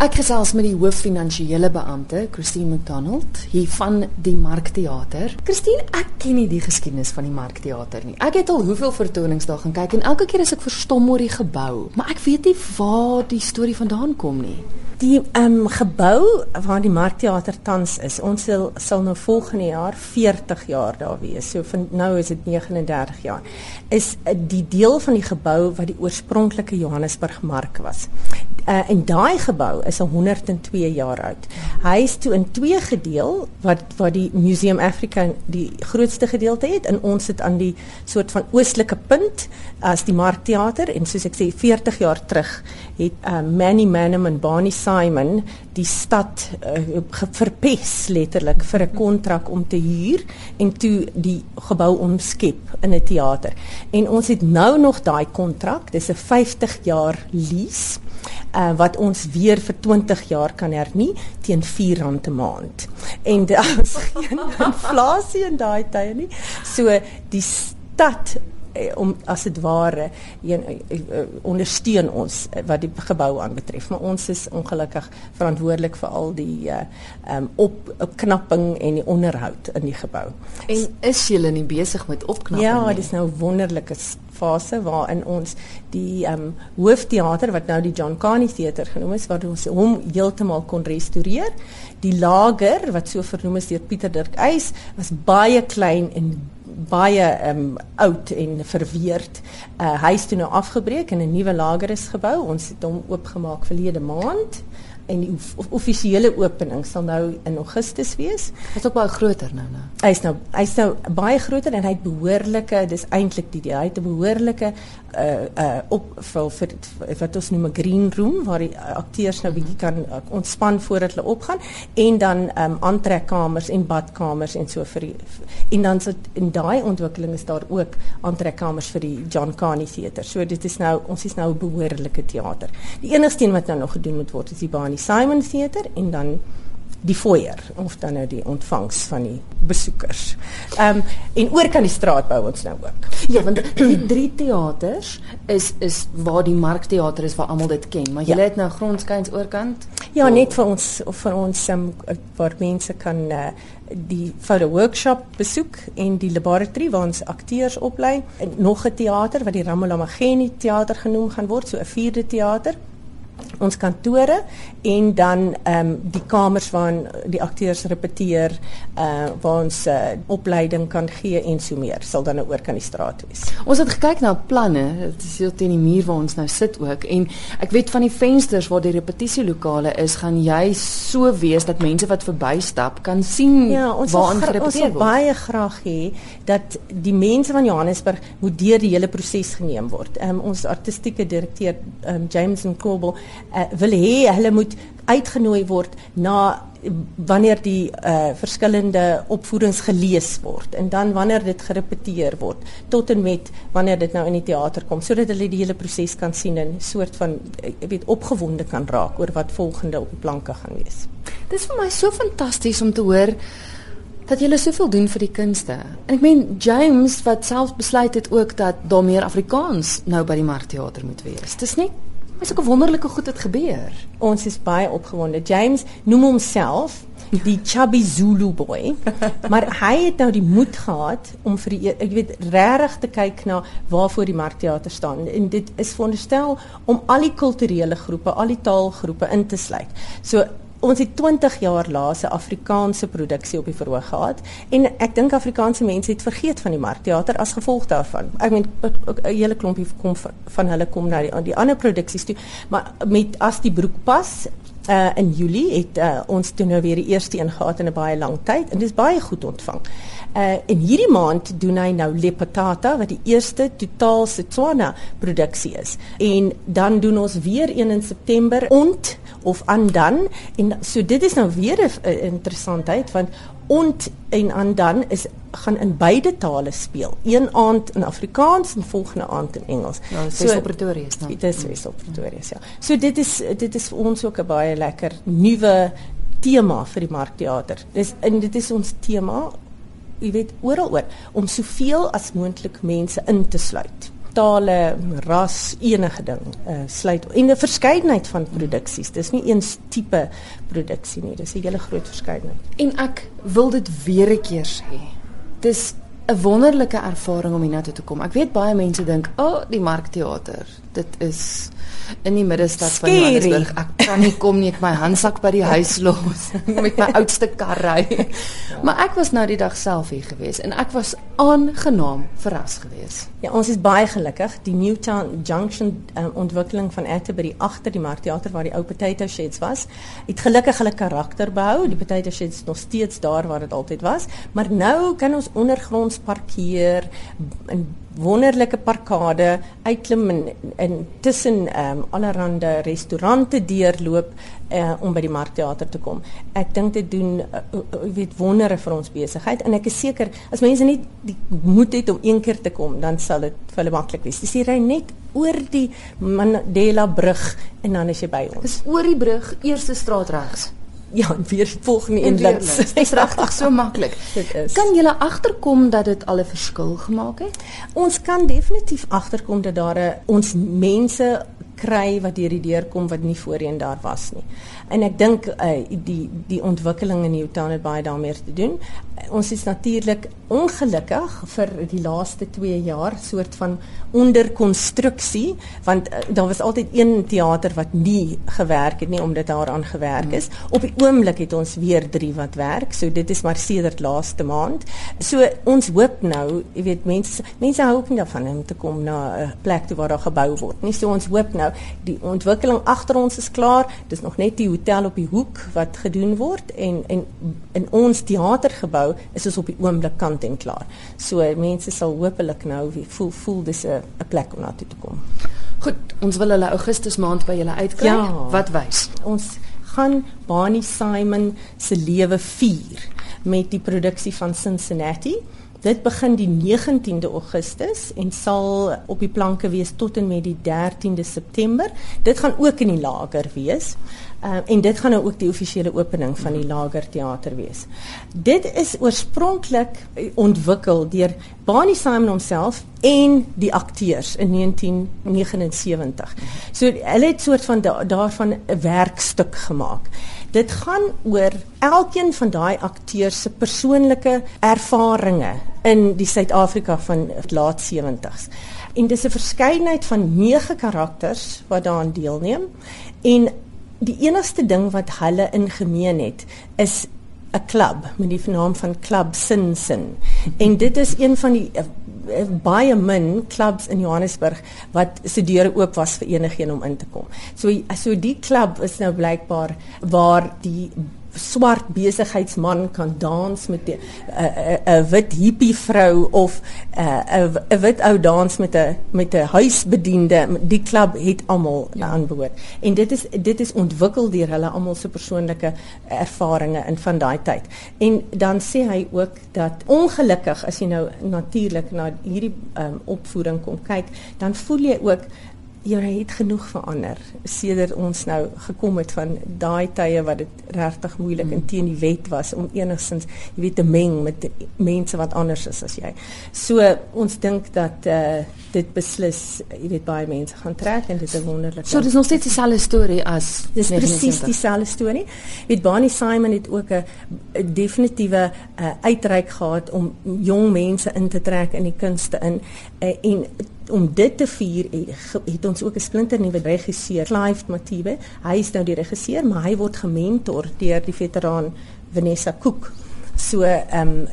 Ek gesels met die hooffinansiële beampte, Christine McDonald, hier van die Markteater. Christine, ek ken nie die geskiedenis van die Markteater nie. Ek het al hoeveel vertonings daar gaan kyk en elke keer as ek verstom oor die gebou, maar ek weet nie waar die storie vandaan kom nie. Die ehm um, gebou waar die Markteater tans is, ons sal, sal nou volgende jaar 40 jaar daar wees. So van nou is dit 39 jaar. Is uh, die deel van die gebou wat die oorspronklike Johannesburg Mark was. Uh, en daai gebou is al 102 jaar oud. Hy is toe in twee gedeel wat wat die Museum Africa die grootste gedeelte het en ons sit aan die soort van oostelike punt as die Markteater en soos ek sê 40 jaar terug het uh, Manny Manham en Barney Simon die stad uh, verpes letterlik vir 'n kontrak om te huur en toe die gebou omskep in 'n teater. En ons het nou nog daai kontrak. Dis 'n 50 jaar lease uh, wat ons weer vir 20 jaar kan hernie teen R4 'n maand. En daar's geen inflasie in daai tye nie. So die stad om as dit ware een eh, ondersteun ons wat die gebou aanbetref maar ons is ongelukkig verantwoordelik vir al die uh um op opknapping en die onderhoud in die gebou. En is julle nie besig met opknapping ja, nie? Ja, dit is nou wonderlike fase waarin ons die ehm um, hoofteater wat nou die John Carney Theater genoem is waar ons hom heeltemal kon restoreer. Die lager wat so vernoem is deur Pieter Dirk Eis was baie klein en baie um, oud en verweerd. Uh, hy is toe nou afgebreek en 'n nuwe lager is gebou. Ons het hom oopgemaak verlede maand en die offisiële opening sal nou in Augustus wees. Hy's ook baie groter nou nou. Hy's nou hy's nou baie groter en hy het behoorlike dis eintlik die hy het 'n behoorlike uh uh opvul vir, vir wat ons noem 'n green room waar die akteurs nou bietjie kan uh, ontspan voordat hulle opgaan en dan um aantrekkamers en badkamers en so vir die, en dan sit in daai ontwikkeling is daar ook aantrekkamers vir die John Carney Theater. So dit is nou ons is nou 'n behoorlike teater. Die enigste een wat nou nog gedoen moet word is die Barney Simon Theater en dan die foyer of dan nou die ontvangs van die besoekers. Ehm um, en oor kan die straat bou ons nou ook. Ja, want die drie teaters is is waar die Markteater is waar almal dit ken, maar jy ja. het nou grondskyns oorkant. Ja, net vir ons vir ons um, waar mense kan uh, die photo workshop besoek en die laboratory waar ons akteurs oplei. En nog 'n teater wat die Ramolamageni teater genoem gaan word, so 'n vierde teater ons kantore en dan ehm um, die kamers waarin die akteurs repeteer uh waar ons uh, opleiding kan gee en so meer sal dan nou oor kan die straat wees. Ons het gekyk na planne, dit is hier teen die muur waar ons nou sit ook en ek weet van die vensters waar die repetisielokale is, gaan jy so wees dat mense wat verbystap kan sien ja, waar ons gerepeteer word. Ons wil baie graag hê dat die mense van Johannesburg moet deur die hele proses geneem word. Ehm um, ons artistieke direkteur ehm um, James Nkobel uh, wil hê hulle moet uitgenooi word na wanneer die uh, verskillende opvoerings gelees word en dan wanneer dit gerepeteer word tot en met wanneer dit nou in die teater kom sodat hulle die hele proses kan sien en 'n soort van ek eh, weet opgewonde kan raak oor wat volgende op die planke gaan wees. Dit is vir my so fantasties om te hoor dat julle soveel doen vir die kunste. En ek meen James wat self besluit het ook dat daar meer Afrikaans nou by die Markteater moet wees. Dis nie is ook 'n wonderlike goed het gebeur. Ons is baie opgewonde. James noem homself die chubby Zulu boy. maar hy het nou die moed gehad om vir die ek weet regtig te kyk na waarvoor die markteater staan en dit is veronderstel om al die kulturele groepe, al die taalgroepe in te sluit. So ons het 20 jaar laas 'n Afrikaanse produksie op die verhoog gehad en ek dink Afrikaanse mense het vergeet van die markteater as gevolg daarvan. Ek meen 'n hele klompie kom van, van hulle kom na die, die ander produksies toe, maar met as die broek pas uh, in Julie het uh, ons toe nou weer die eerste een gehad in 'n baie lang tyd en dit is baie goed ontvang. Uh en hierdie maand doen hy nou Lepatata wat die eerste totaal Setswana produksie is. En dan doen ons weer een in September ont of andan en so dit is nou weer 'n interessantheid want ont en andan is gaan in beide tale speel. Een aand in Afrikaans en volgende aand in Engels. Ja, dit is so, op Pretoria is nou. Dit is mm. op Pretoria, ja. So dit is dit is vir ons ook 'n baie lekker nuwe tema vir die Markteater. Dis en dit is ons tema jy weet oral oor om soveel as moontlik mense in te sluit. Tale, ras, enige ding uh, sluit en 'n verskeidenheid van produksies. Dis nie eens tipe produksie nie, dis 'n hele groot verskeidenheid. En ek wil dit weer 'n keer sê. Dis 'n wonderlike ervaring om hiernatoe te kom. Ek weet baie mense dink, "O, oh, die Markteater, dit is in die middestad van Johannesburg. Ek kan nie kom nie, ek my handsak by die huis los met my oudste kar ry. Ja. Maar ek was nou die dag self hier gewees en ek was aangenaam verras gewees. Ja, ons is baie gelukkig. Die Newtown Junction um, ontwikkeling van Atterbury agter die Markteater waar die ou potato sheds was, het gelukkig hulle karakter behou. Die potato sheds nog steeds daar waar dit altyd was, maar nou kan ons ondergronds parkeer en wonderlike parkade uitklim en, en tussen ehm um, allerlande restaurante deurloop uh, om by die markteater te kom. Ek dink dit doen uh, uh, weet wondere vir ons besigheid en ek is seker as mense net die moed het om een keer te kom, dan sal dit vir hulle maklik wees. Dis hier net oor die Mandela brug en dan is jy by ons. Dis oor die brug, eerste straat regs ja, weer volgende links. Dit is regtig so maklik. Dit is. Kan jy agterkom dat dit al 'n verskil gemaak het? Ons kan definitief agterkom dat daar 'n ons mense kry wat deur die deur kom wat nie voorheen daar was nie. En ek dink uh, die die ontwikkeling in Newtown het baie daarmee te doen. Uh, ons is natuurlik ongelukkig vir die laaste 2 jaar soort van onderkonstruksie want uh, daar was altyd een teater wat nie gewerk het nie omdat daaraan gewerk is. Hmm. Op die oomblik het ons weer 3 wat werk. So dit is maar sedert laaste maand. So ons hoop nou, jy weet mense mense hou ook nie daarvan om te kom na 'n plek toe waar daar gebou word nie. So ons hoop nou die ontwikkeling agter ons is klaar. Dis nog net die hotel op die hoek wat gedoen word en en in ons teatergebou is ons op die oomblik kant en klaar. So mense sal hopelik nou voel voel dis 'n 'n plek om na toe te kom. Goed, ons wil hulle Augustus maand by julle uitkry. Ja, wat wys? Ons gaan Barney Simon se lewe vier met die produksie van Cincinnati. Dit begin die 19de Augustus en sal op die planke wees tot en met die 13de September. Dit gaan ook in die lager wees. Uh, en dit gaan nou ook die offisiële opening van die Lager Theater wees. Dit is oorspronklik ontwikkel deur Barney Simon homself en die akteurs in 1979. So hulle het soort van da daarvan 'n werkstuk gemaak. Dit gaan oor elkeen van daai akteurs se persoonlike ervarings in die Suid-Afrika van laat 70s. En dis 'n verskeidenheid van 9 karakters wat daaraan deelneem en die enigste ding wat hulle in gemeen het is 'n klub met die naam van Club Sinsin. En dit is een van die baie min clubs in Johannesburg wat se deure oop was vir enigiemand om in te kom. So so die klub is nou blykbaar waar die swart besigheidsman kan dans met 'n 'n wit hippie vrou of 'n 'n wit ou dans met 'n met 'n huisbediende. Die klub het almal ja. aanbehoort en dit is dit is ontwikkel deur hulle almal se persoonlike ervarings in van daai tyd. En dan sê hy ook dat ongelukkig as jy nou natuurlik na hierdie um, opvoering kom kyk dan voel jy ook jy het genoeg verander sedert ons nou gekom het van daai tye wat dit regtig moeilik mm. en teen die wet was om enigstens jy weet te meng met mense wat anders is as jy. So ons dink dat eh uh, dit beslis jy weet baie mense gaan trek en dit is wonderlik. So dis nog steeds dieselfde storie as dis presies dieselfde storie. Weet Barney Simon het ook 'n definitiewe uh, uitreik gehad om jong mense in te trek in die kunste in uh, en om dit te vier het ons ook 'n splinter nuwe regisseur Clive Matibe. Hy is nou die regisseur, maar hy word gementor deur die veteraan Vanessa Cook. So ehm um,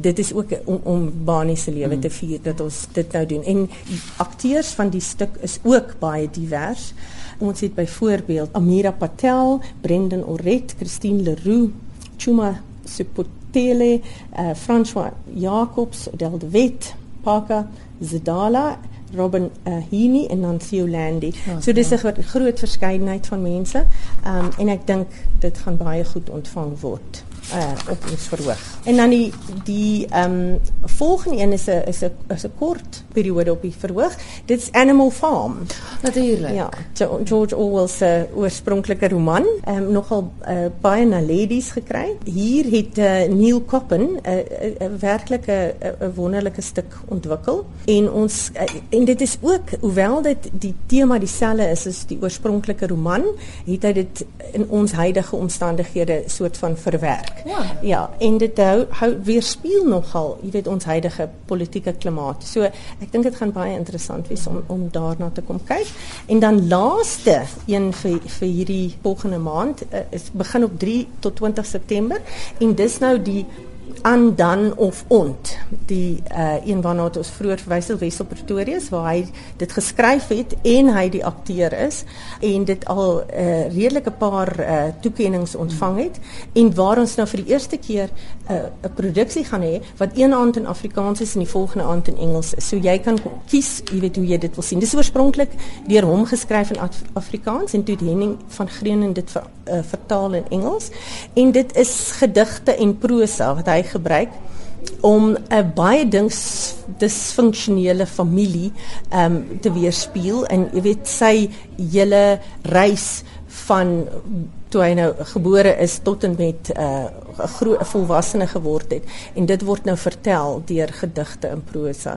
dit is ook om om Bani se lewe mm. te vier dat ons dit nou doen. En akteurs van die stuk is ook baie divers. Ons het byvoorbeeld Amira Patel, Brendan Oret, Christine Leroux, Chuma Sepotele, uh, François Jacobs, Del de Wet, Parker Zedala, Robin uh, Heaney en Nancy Landi. Oh, so dis 'n ja. groot verskeidenheid van mense. Ehm um, en ek dink dit gaan baie goed ontvang word. Uh, op ons verhoog. En dan die die ehm um, volgende een is 'n is 'n is 'n kort periode op die verhoog. Dit's Animal Farm. Natuurlik. Ja, George Orwell se oorspronklike roman, ehm um, nogal uh, baie na ladies gekry. Hier het uh, Neil Coppen 'n uh, uh, uh, werklike 'n uh, wonderlike stuk ontwikkel en ons uh, en dit is ook hoewel dit die tema dieselfde is as die oorspronklike roman, het hy dit in ons huidige omstandighede soort van verwerk. Ja. Ja, en dit hou, hou weerspieël nogal, jy weet ons huidige politieke klimaat. So ek dink dit gaan baie interessant wees om om daarna te kom kyk. En dan laaste een vir vir hierdie volgende maand uh, is begin op 3 tot 20 September en dis nou die aan dan of ont die uh, een waarna ons vroeër verwys het Wessel Pretoria waar hy dit geskryf het en hy die akteur is en dit al 'n uh, redelike paar uh, toekenninge ontvang het en waar ons nou vir die eerste keer 'n uh, produksie gaan hê wat een aand in Afrikaans is en die volgende aand in Engels is. So jy kan kies, jy weet hoe jy dit wil sien. Dis oorspronklik deur hom geskryf in Af Afrikaans en toe Henning van Greenen dit ver, uh, vertaal in Engels en dit is gedigte en prosa wat hy gebruik om 'n baie dings disfunksionele familie ehm um, te weerspieël en jy weet sy hele reis van toe hy nou gebore is tot en met 'n uh, groot volwassene geword het. En dit word nou vertel deur gedigte en prosa